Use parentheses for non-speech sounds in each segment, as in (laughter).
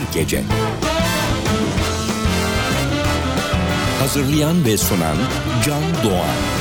bir gece. Hazırlayan ve sunan Can Doğan.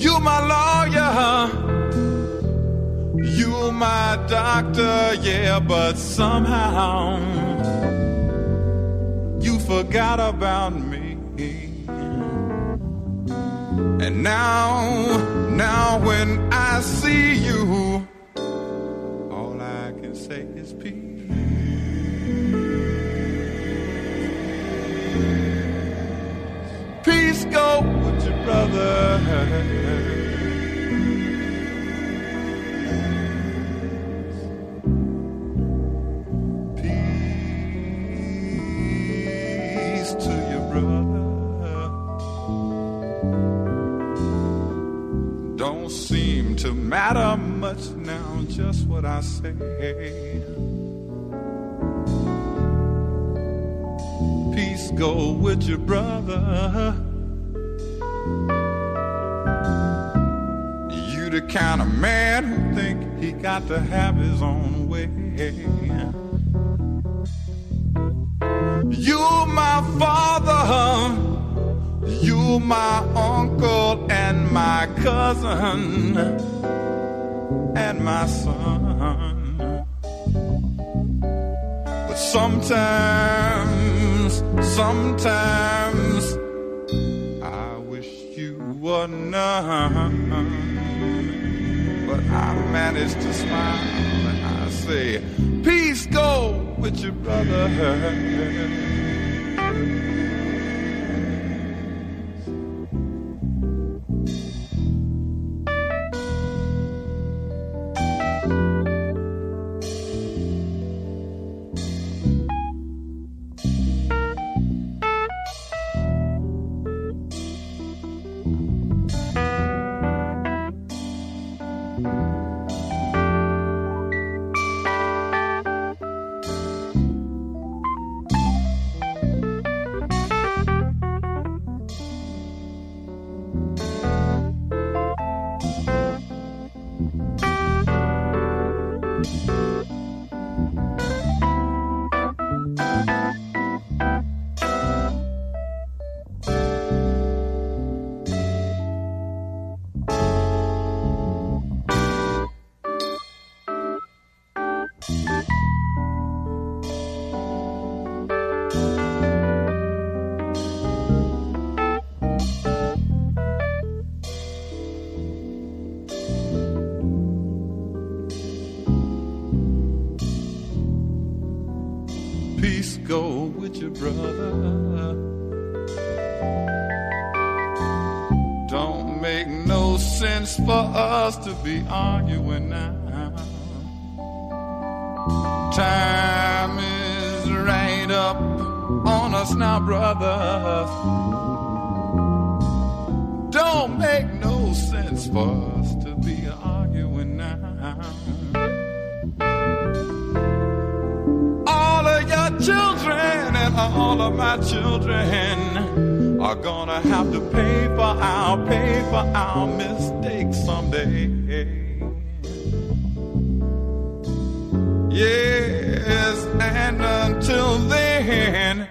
You my lawyer, you my doctor, yeah, but somehow you forgot about me. And now, now when I see you, all I can say is peace. Peace go brother. Peace to your brother. Don't seem to matter much now, just what I say. Peace go with your brother. You the kind of man who think he got to have his own way. You my father, you my uncle and my cousin and my son. But sometimes, sometimes I wish you were none. But I manage to smile and I say, Peace go with your brother. (laughs) Peace go with your brother. Don't make no sense for us to be arguing now. Time is right up on us now, brothers. Don't make no sense for us to be arguing all of my children are gonna have to pay for our pay for our mistakes someday. Yes, and until then,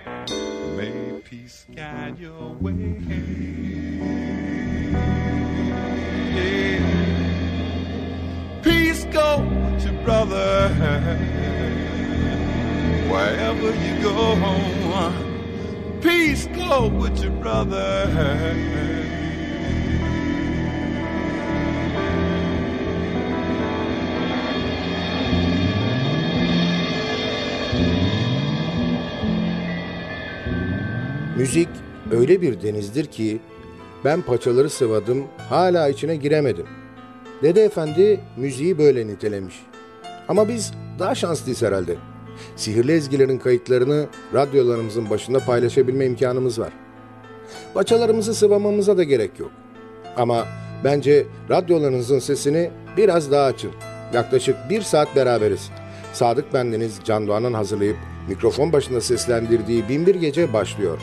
may peace guide your way. Peace go to brother wherever you go home. Peace go with your brother. Müzik öyle bir denizdir ki ben paçaları sıvadım hala içine giremedim. Dede Efendi müziği böyle nitelemiş. Ama biz daha şanslıyız herhalde. Sihirli ezgilerin kayıtlarını radyolarımızın başında paylaşabilme imkanımız var. Paçalarımızı sıvamamıza da gerek yok. Ama bence radyolarınızın sesini biraz daha açın. Yaklaşık bir saat beraberiz. Sadık Bendeniz Can Doğan'ın hazırlayıp mikrofon başında seslendirdiği Binbir Gece başlıyor.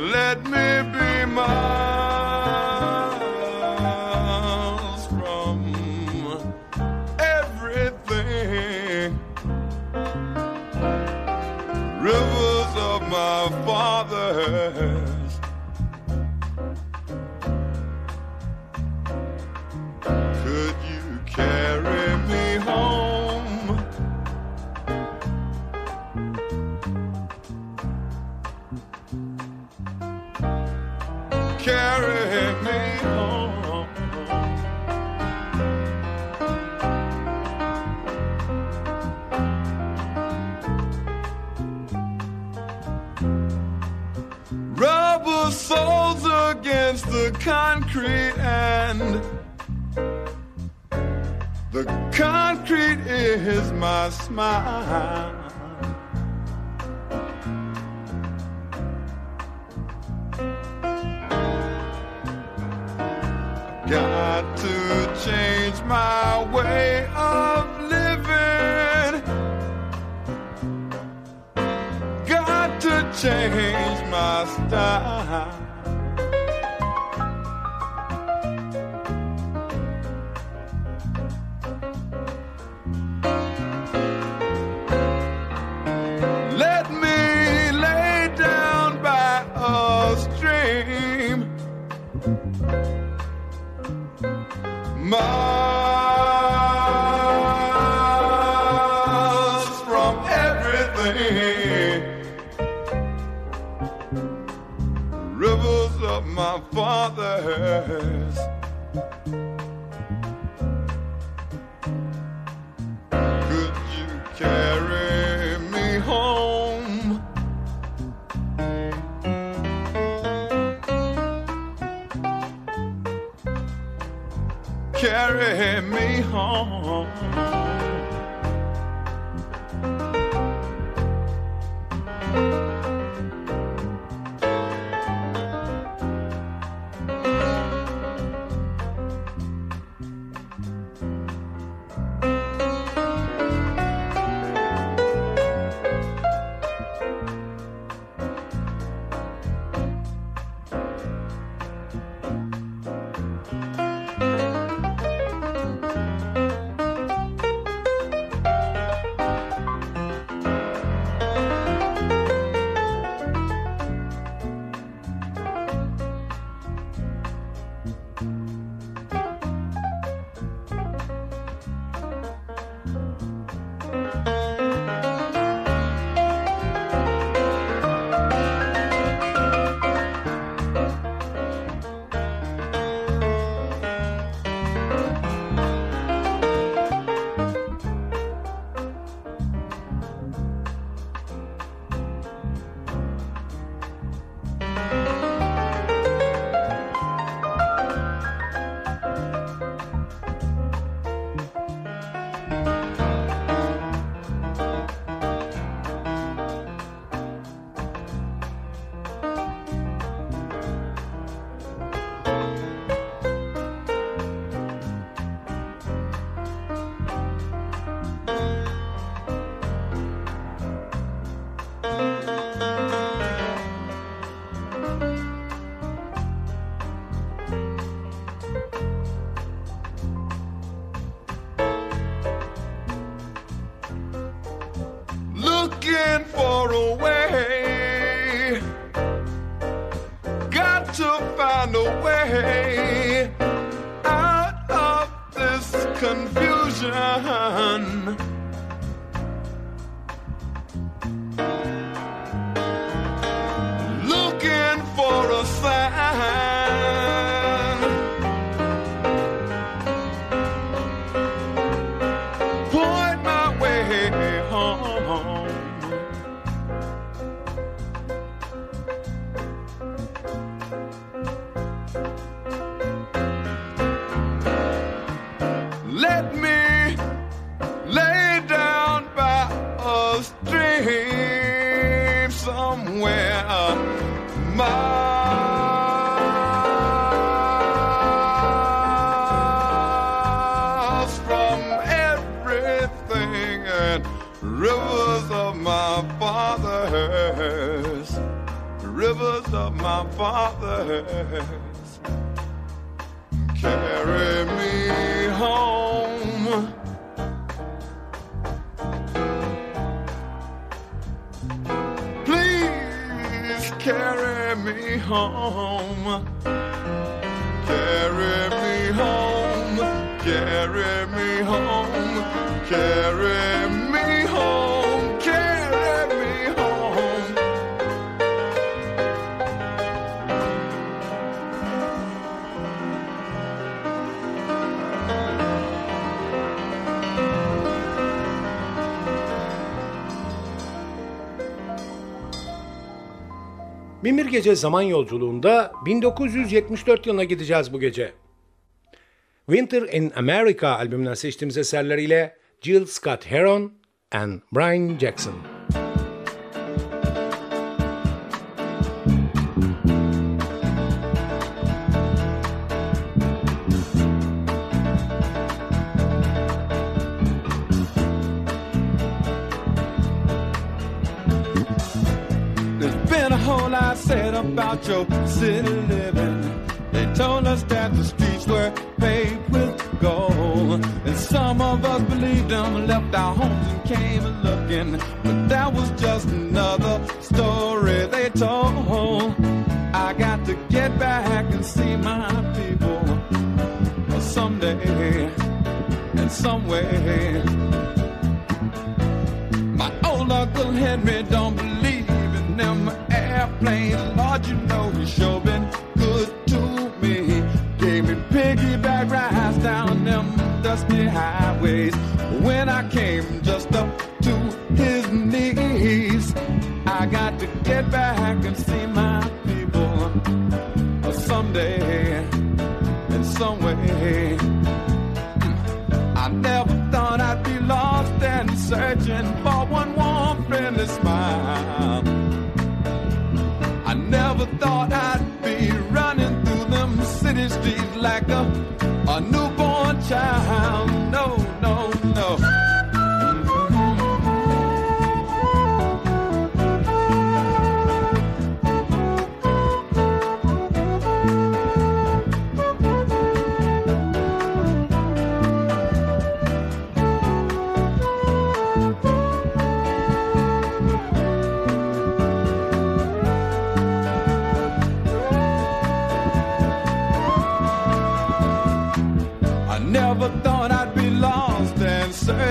Let me smile. Binbir Gece zaman yolculuğunda 1974 yılına gideceğiz bu gece. Winter in America albümünden seçtiğimiz eserleriyle Jill Scott Heron and Brian Jackson. About city living. They told us that the streets were paved with gold. And some of us believed them, left our homes and came looking. But that was just another story they told. I got to get back and see my people someday and some way. My old Uncle Henry searching for one warm, friendly smile. I never thought I'd be running through them city streets like a, a newborn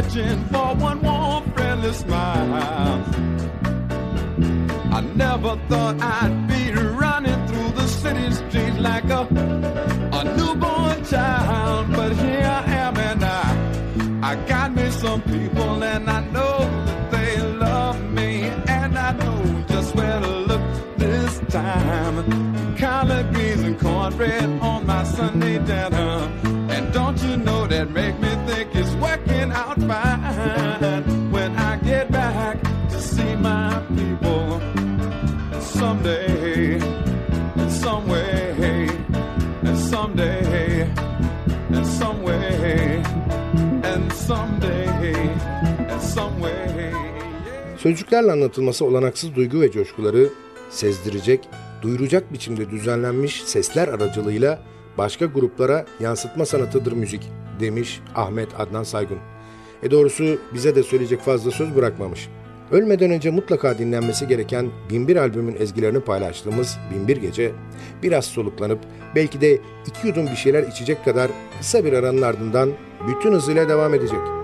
searching for one more friendly smile. I never thought I'd be running through the city streets like a, a newborn child, but here I am and I, I got me some people and I know that they love me and I know just where to look this time. Collard greens and cornbread on my Sunday dinner, and don't you know that make me out fine when I get back to see my people someday, in some way, and someday, in some way, and someday, in some way. Sözcüklerle anlatılması olanaksız duygu ve coşkuları sezdirecek, duyuracak biçimde düzenlenmiş sesler aracılığıyla başka gruplara yansıtma sanatıdır müzik demiş Ahmet Adnan Saygun. E doğrusu bize de söyleyecek fazla söz bırakmamış. Ölmeden önce mutlaka dinlenmesi gereken Binbir albümün ezgilerini paylaştığımız Binbir Gece biraz soluklanıp belki de iki yudum bir şeyler içecek kadar kısa bir aranın ardından bütün hızıyla devam edecek.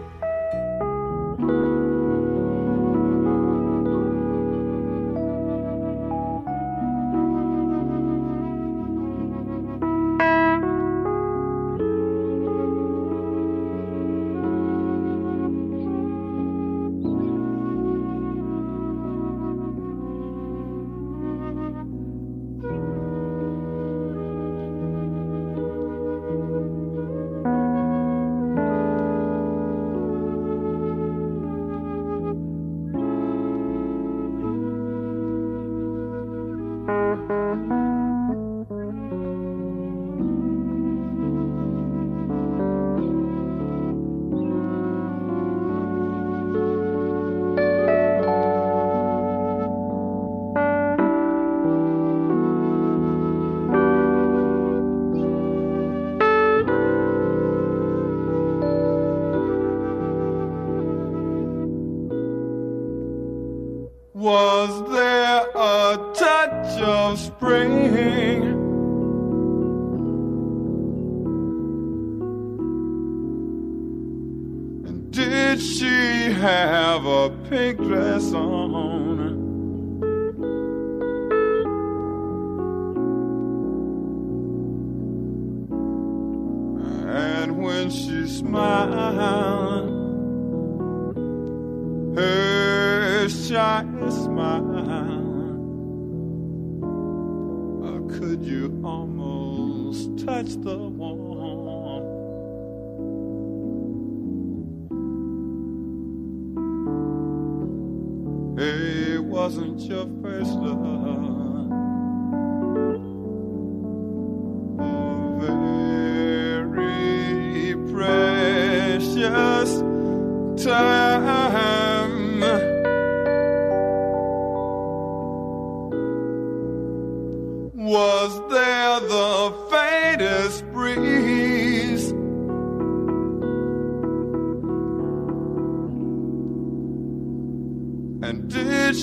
And did she have a pink dress on?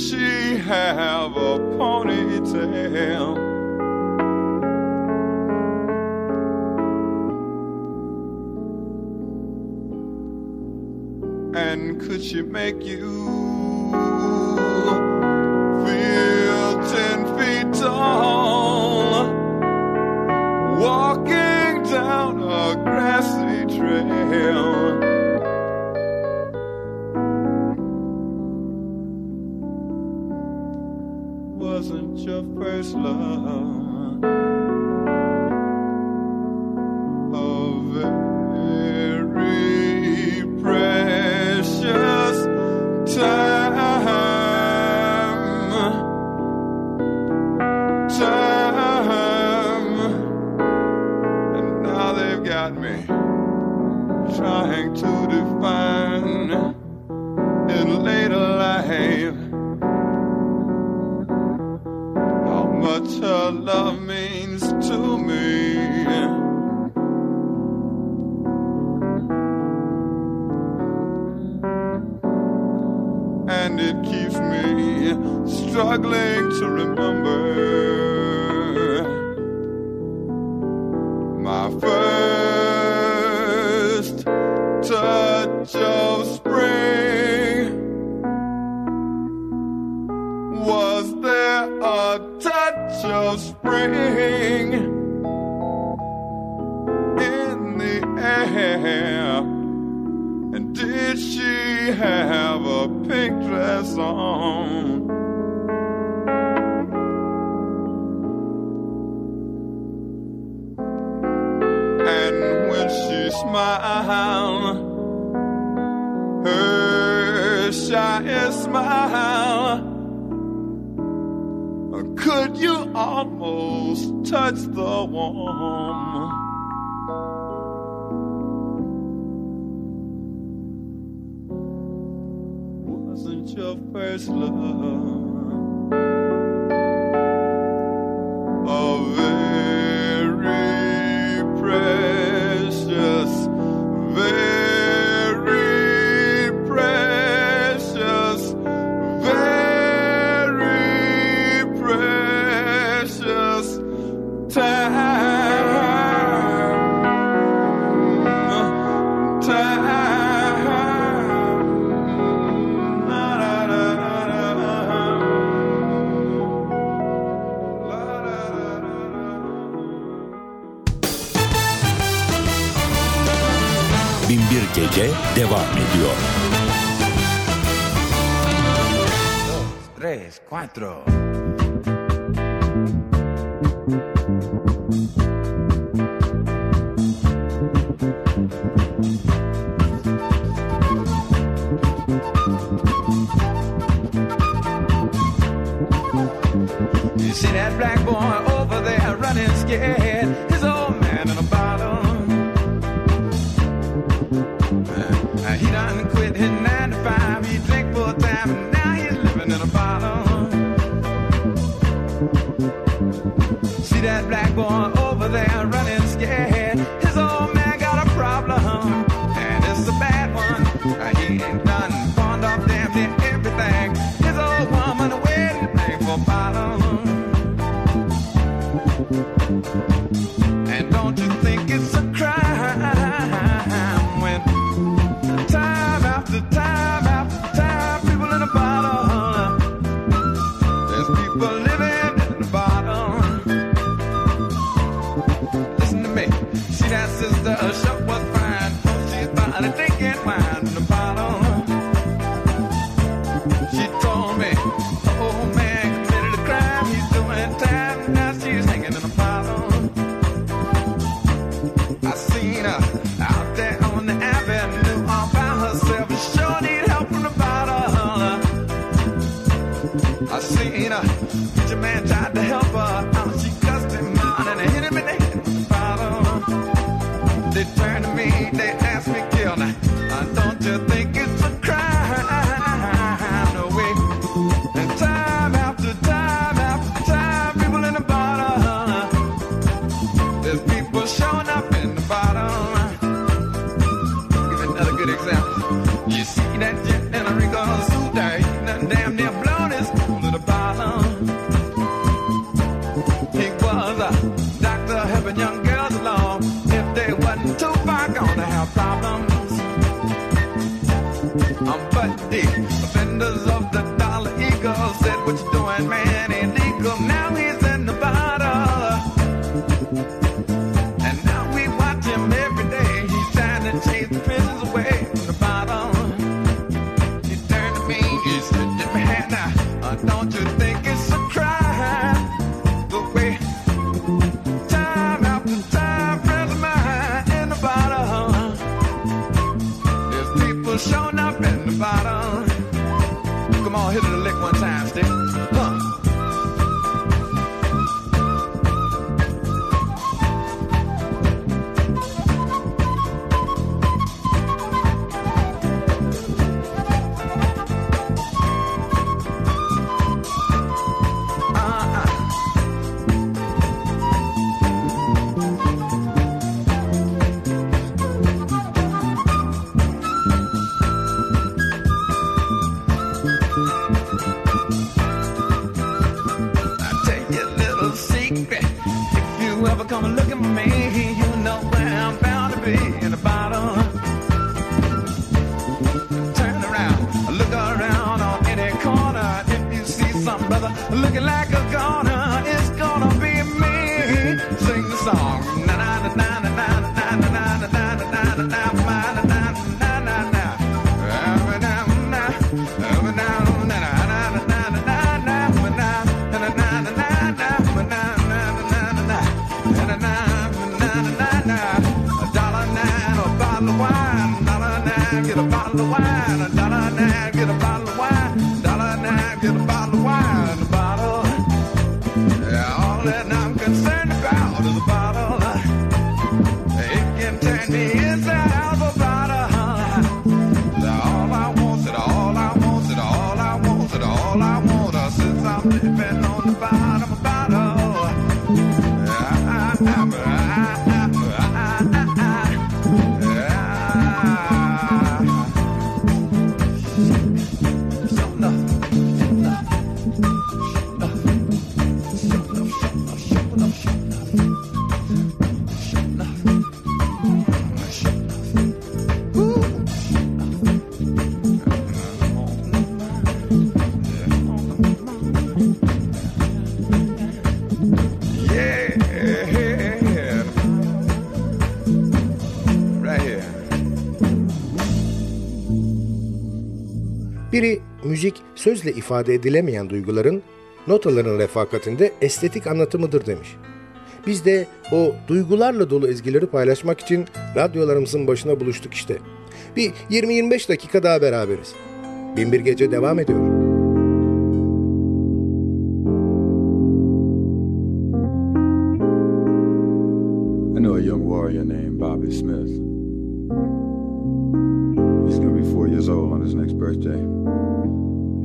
She have a ponytail? And could she make you in the air? And did she have a pink dress on? And when she smiled, her shy smile. Could you all almost touch the warm. Wasn't your first love? 2001 Gece devam ediyor. Dos, tres, cuatro. You see that black boy over there running scared. Offenders of the dollar eagle said, What you doing, man? Stop it. Sözle ifade edilemeyen duyguların notaların refakatinde estetik anlatımıdır demiş. Biz de o duygularla dolu ezgileri paylaşmak için radyolarımızın başına buluştuk işte. Bir 20-25 dakika daha beraberiz. Binbir Gece devam ediyor.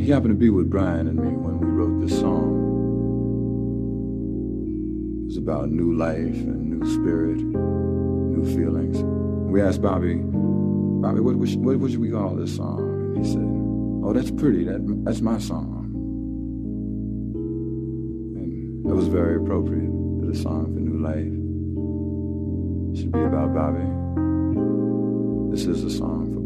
He happened to be with Brian and me when we wrote this song. It was about new life and new spirit, new feelings. We asked Bobby, Bobby, what, what, what, what should we call this song? And he said, Oh, that's pretty. That, that's my song. And that was very appropriate to the song for new life It should be about Bobby. This is a song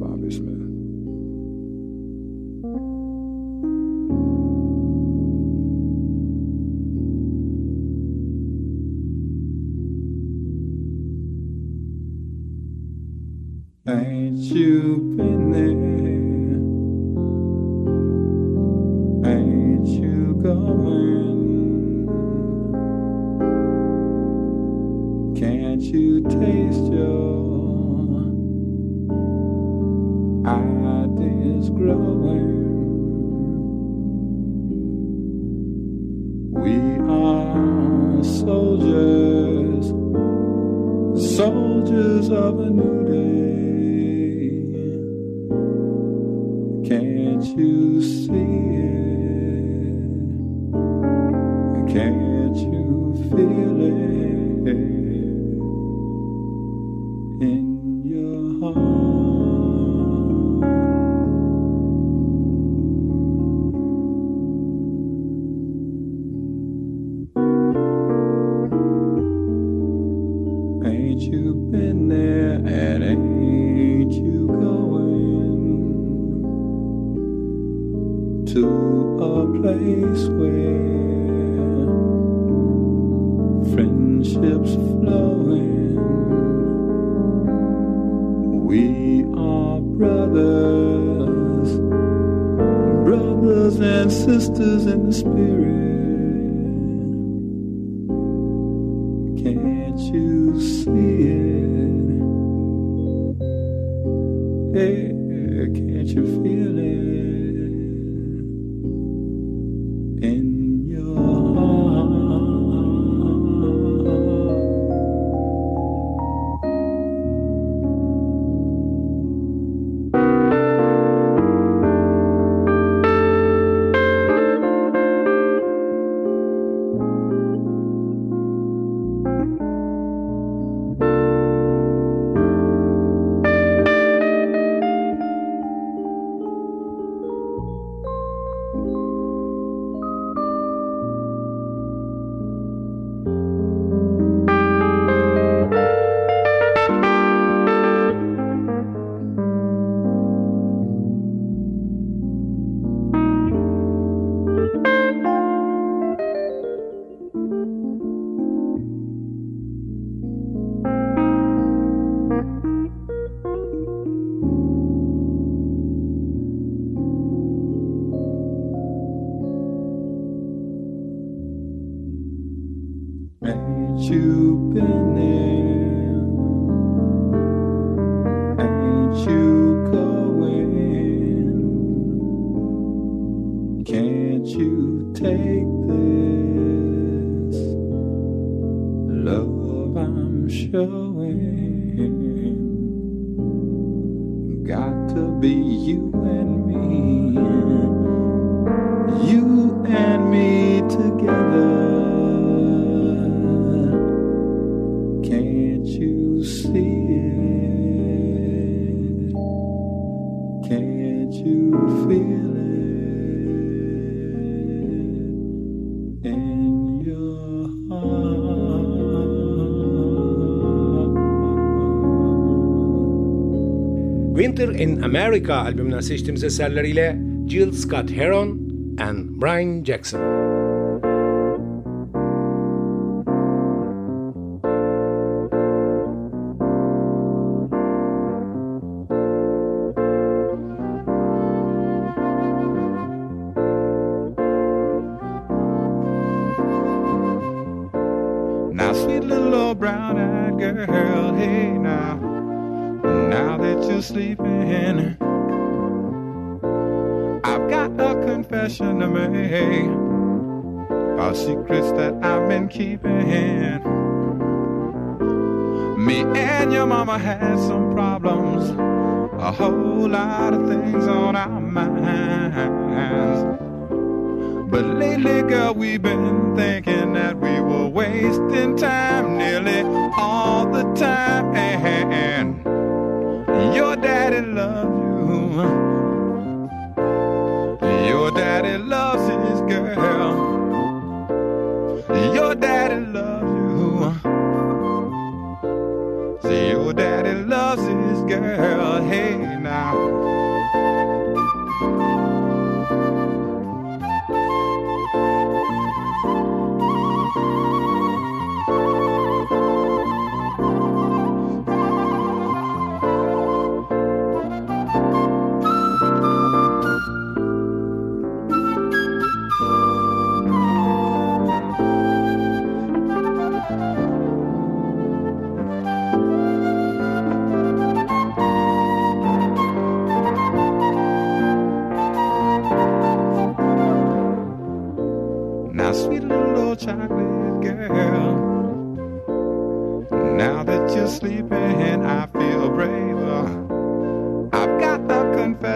Ain't you been there and ain't you going to a place where friendships flowing? We are brothers, brothers and sisters in the spirit. İn America albümünden seçtiğimiz eserleriyle Jill Scott Heron and Brian Jackson. Now, sweet little old brown eyed girl, hey now, now that you're sleeping, I've got a confession to make about secrets that I've been keeping. Me and your mama had some problems, a whole lot of things on our minds. But lately, girl, we've been thinking that we were wasting time nearly all the time. Your daddy loves you.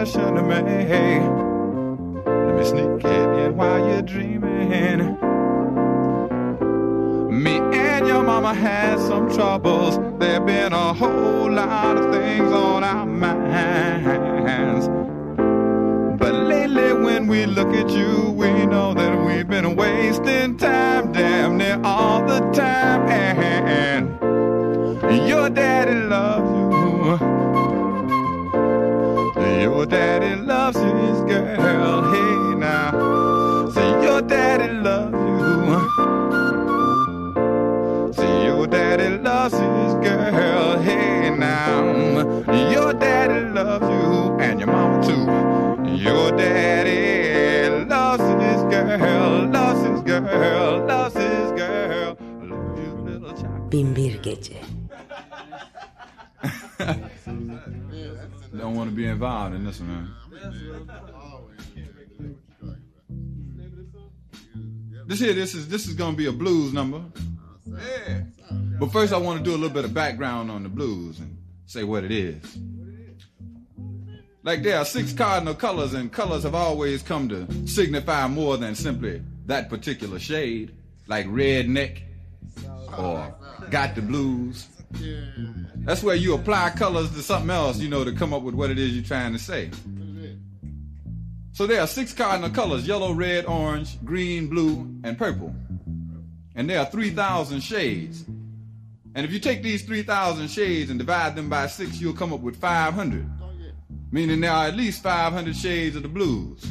Confession to make. Let me sneak in while you're dreaming. Me and your mama had some troubles. There been a whole lot of things on our minds. But lately, when we look at you, girl. Hey, now. Say, your daddy loves you. See, your daddy loves his girl. Hey, now. Your daddy loves you, and your mama too. Your daddy loves his girl, loves his girl, loves his girl. Loves his little child. Binbir Gece. Don't want to be involved in this one, man. This here, this is this is gonna be a blues number. Yeah. But first, I want to do a little bit of background on the blues and say what it is. Like there are six cardinal colors, and colors have always come to signify more than simply that particular shade, like redneck or got the blues. That's where you apply colors to something else, you know, to come up with what it is you're trying to say. So there are six cardinal colors yellow, red, orange, green, blue, and purple. and there are 3,000 shades. And if you take these 3,000 shades and divide them by six, you'll come up with 500. Meaning there are at least 500 shades of the blues.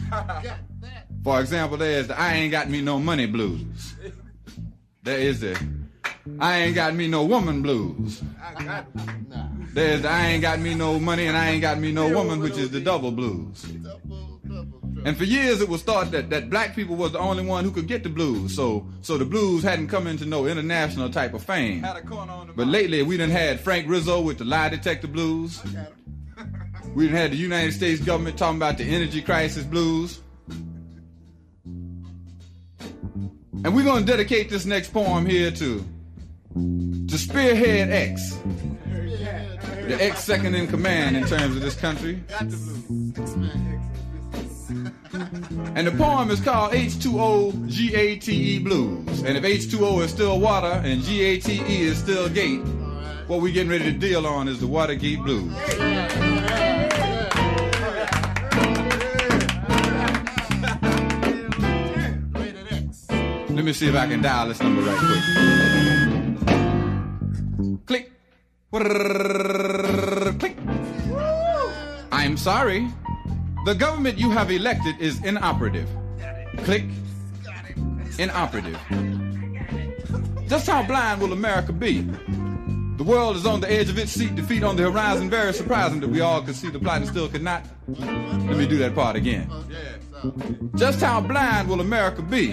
(laughs) For example, there's the I ain't got me no money blues. There is the I ain't got me no woman blues. There's the I ain't got me no money and I ain't got me no woman, which is the double blues. And for years it was thought that, that black people was the only one who could get the blues. So so the blues hadn't come into no international type of fame. But lately we done had Frank Rizzo with the lie detector blues. (laughs) We done had the United States government talking about the energy crisis blues. And we're gonna dedicate this next poem here to to Spearhead X. The X second in command in terms of this country. (laughs) And the poem is called H2O GATE Blues. And if H2O is still water and GATE is still gate, what we're getting ready to deal on is the Watergate Blues. Let me see if I can dial this number right quick. Click. Click. I'm sorry. The government you have elected is inoperative. Click. Inoperative. Just how blind will America be? The world is on the edge of its seat, defeat on the horizon. Very surprising that we all could see the plot and still could not. Let me do that part again. Just how blind will America be?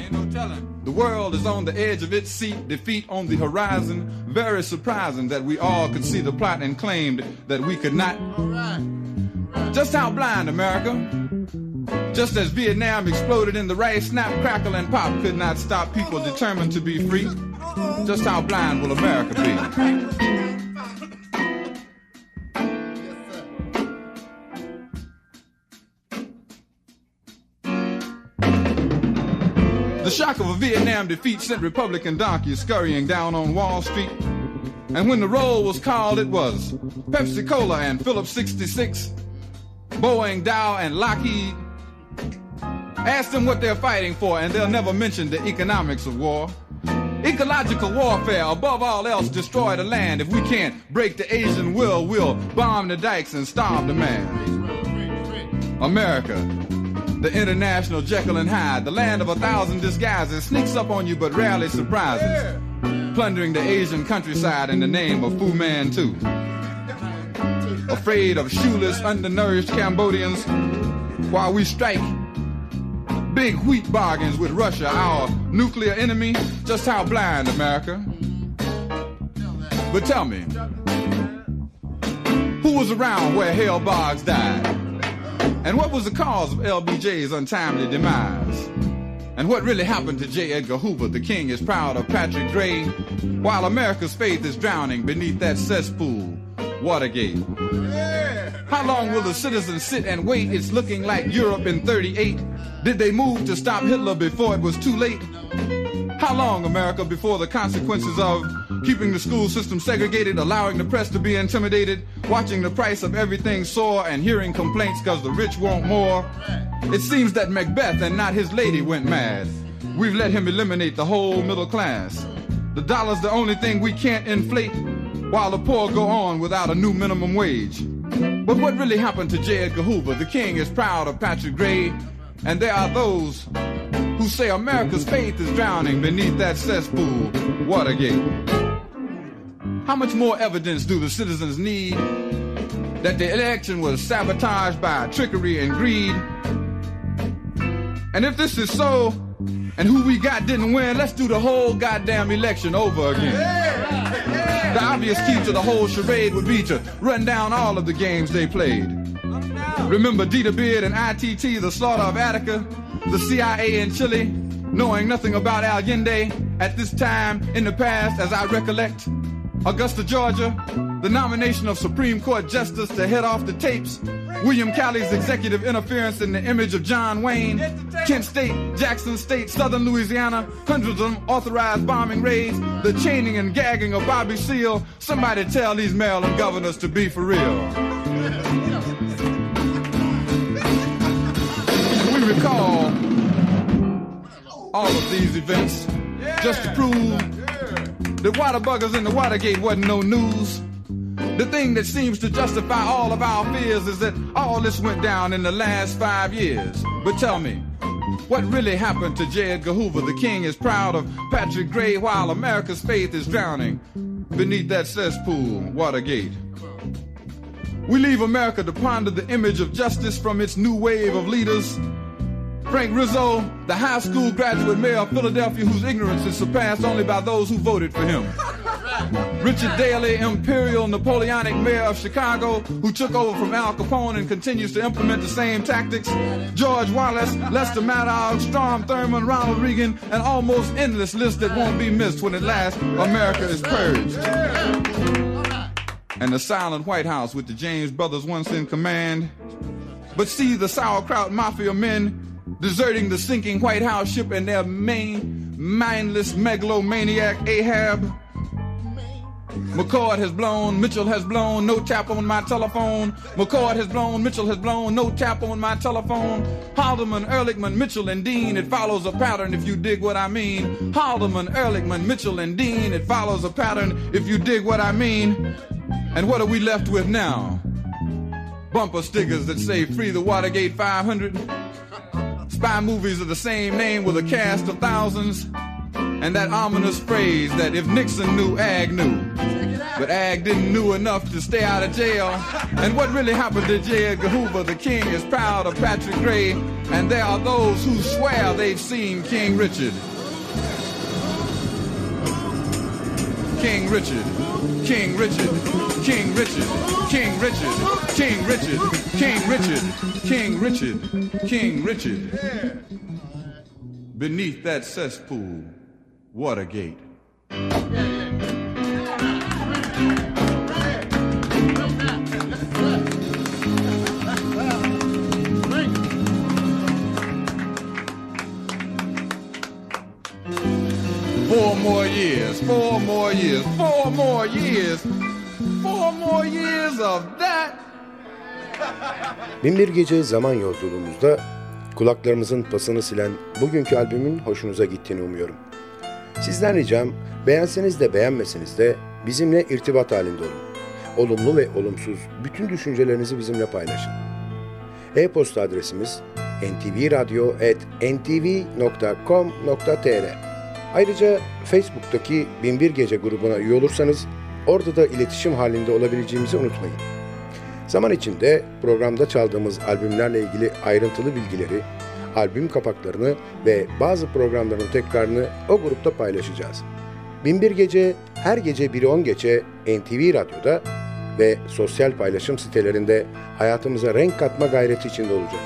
The world is on the edge of its seat, defeat on the horizon. Very surprising that we all could see the plot and claimed that we could not. Just how blind, America? Just as Vietnam exploded in the rice, snap, crackle, and pop could not stop people determined to be free. Just how blind will America be? The shock of a Vietnam defeat sent Republican donkeys scurrying down on Wall Street. And when the roll was called, it was Pepsi Cola and Phillips 66, Boeing, Dow, and Lockheed. Ask them what they're fighting for, and they'll never mention the economics of war. Ecological warfare, above all else, destroy the land. If we can't break the Asian will, we'll bomb the dikes and starve the man. America, the international Jekyll and Hyde, the land of a thousand disguises, sneaks up on you but rarely surprises, plundering the Asian countryside in the name of Fu Manchu. Afraid of shoeless, undernourished Cambodians, while we strike big wheat bargains with Russia, our nuclear enemy. Just how blind, America? But tell me, who was around where Hale Boggs died? And what was the cause of LBJ's untimely demise? And what really happened to J. Edgar Hoover? The king is proud of Patrick Gray, while America's faith is drowning beneath that cesspool, Watergate. How long will the citizens sit and wait? It's looking like Europe in 38. Did they move to stop Hitler before it was too late? How long, America, before the consequences of keeping the school system segregated, allowing the press to be intimidated, watching the price of everything soar, and hearing complaints because the rich want more? It seems that Macbeth and not his lady went mad. We've let him eliminate the whole middle class. The dollar's the only thing we can't inflate, while the poor go on without a new minimum wage. But what really happened to J. Edgar Hoover? The king is proud of Patrick Gray, and there are those who say America's faith is drowning beneath that cesspool, Watergate. How much more evidence do the citizens need that the election was sabotaged by trickery and greed? And if this is so, and who we got didn't win, let's do the whole goddamn election over again. The obvious key to the whole charade would be to run down all of the games they played. Remember Dita Beard and ITT, the slaughter of Attica, the CIA in Chile, knowing nothing about Allende at this time in the past, as I recollect. Augusta, Georgia, the nomination of Supreme Court Justice to head off the tapes, William Calley's executive interference in the image of John Wayne, Kent State, Jackson State, Southern Louisiana, hundreds of unauthorized bombing raids, the chaining and gagging of Bobby Seale. Somebody tell these Maryland governors to be for real. We recall all of these events just to prove the water buggers in the Watergate wasn't no news. The thing that seems to justify all of our fears is that all this went down in the last five years. But tell me, what really happened to J. Edgar Hoover? The king is proud of Patrick Gray while America's faith is drowning beneath that cesspool, Watergate. We leave America to ponder the image of justice from its new wave of leaders. Frank Rizzo, the high school graduate mayor of Philadelphia whose ignorance is surpassed only by those who voted for him. (laughs) Richard Daley, imperial Napoleonic mayor of Chicago, who took over from Al Capone and continues to implement the same tactics. George Wallace, Lester Maddox, Strom Thurmond, Ronald Reagan, an almost endless list that won't be missed when at last America is purged. And the silent White House with the James brothers once in command. But see the sauerkraut mafia men deserting the sinking White House ship and their main mindless megalomaniac Ahab. McCord has blown, Mitchell has blown, no tap on my telephone. McCord has blown, Mitchell has blown, no tap on my telephone. Haldeman, Ehrlichman, Mitchell, and Dean, it follows a pattern if you dig what I mean. Haldeman, Ehrlichman, Mitchell, and Dean, it follows a pattern if you dig what I mean. And what are we left with now? Bumper stickers that say free the Watergate 500. Spy movies of the same name with a cast of thousands. And that ominous phrase that if Nixon knew, Ag knew. But Ag didn't knew enough to stay out of jail. And what really happened to J. Edgar Hoover, the king is proud of Patrick Gray. And there are those who swear they've seen King Richard. King Richard, King Richard, King Richard, King Richard, King Richard, King Richard, King Richard, King Richard. Beneath that cesspool, Watergate. Four more years, four more years, four more years of that. Binbir Gece zaman yolculuğumuzda kulaklarımızın pasını silen bugünkü albümün hoşunuza gittiğini umuyorum. Sizden ricam beğenseniz de beğenmeseniz de bizimle irtibat halinde olun. Olumlu ve olumsuz bütün düşüncelerinizi bizimle paylaşın. E-posta adresimiz ntvradio.ntv.com.tr Ayrıca Facebook'taki Binbir Gece grubuna üye olursanız orada da iletişim halinde olabileceğimizi unutmayın. Zaman içinde programda çaldığımız albümlerle ilgili ayrıntılı bilgileri, albüm kapaklarını ve bazı programların tekrarını o grupta paylaşacağız. Binbir Gece her gece 1'i 10 geçe NTV Radyo'da ve sosyal paylaşım sitelerinde hayatımıza renk katma gayreti içinde olacak.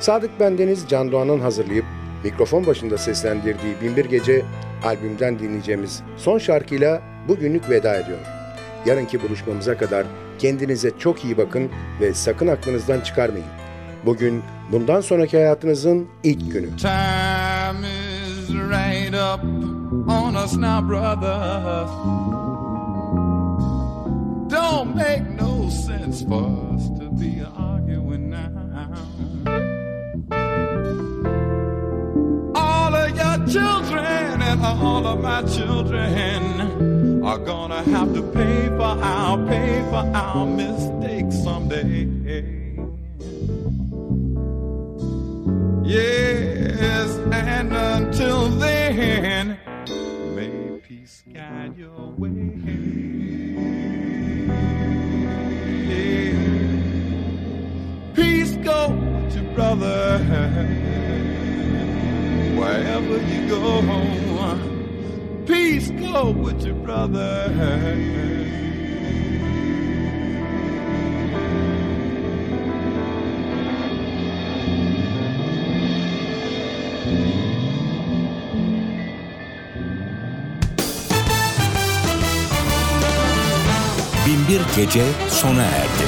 Sadık Bendeniz Can Doğan'ın hazırlayıp mikrofon başında seslendirdiği Binbir Gece albümden dinleyeceğimiz son şarkıyla bugünlük veda ediyor. Yarınki buluşmamıza kadar kendinize çok iyi bakın ve sakın aklınızdan çıkarmayın. Bugün bundan sonraki hayatınızın ilk günü. Time is right up on us now, brother. Don't make no sense for us to be and all of my children are gonna have to pay for our pay for our mistakes someday. Yes, and until then, may peace guide your way. Peace go with your brother wherever you go. Peace go with your brother. Binbir Gece sona erdi.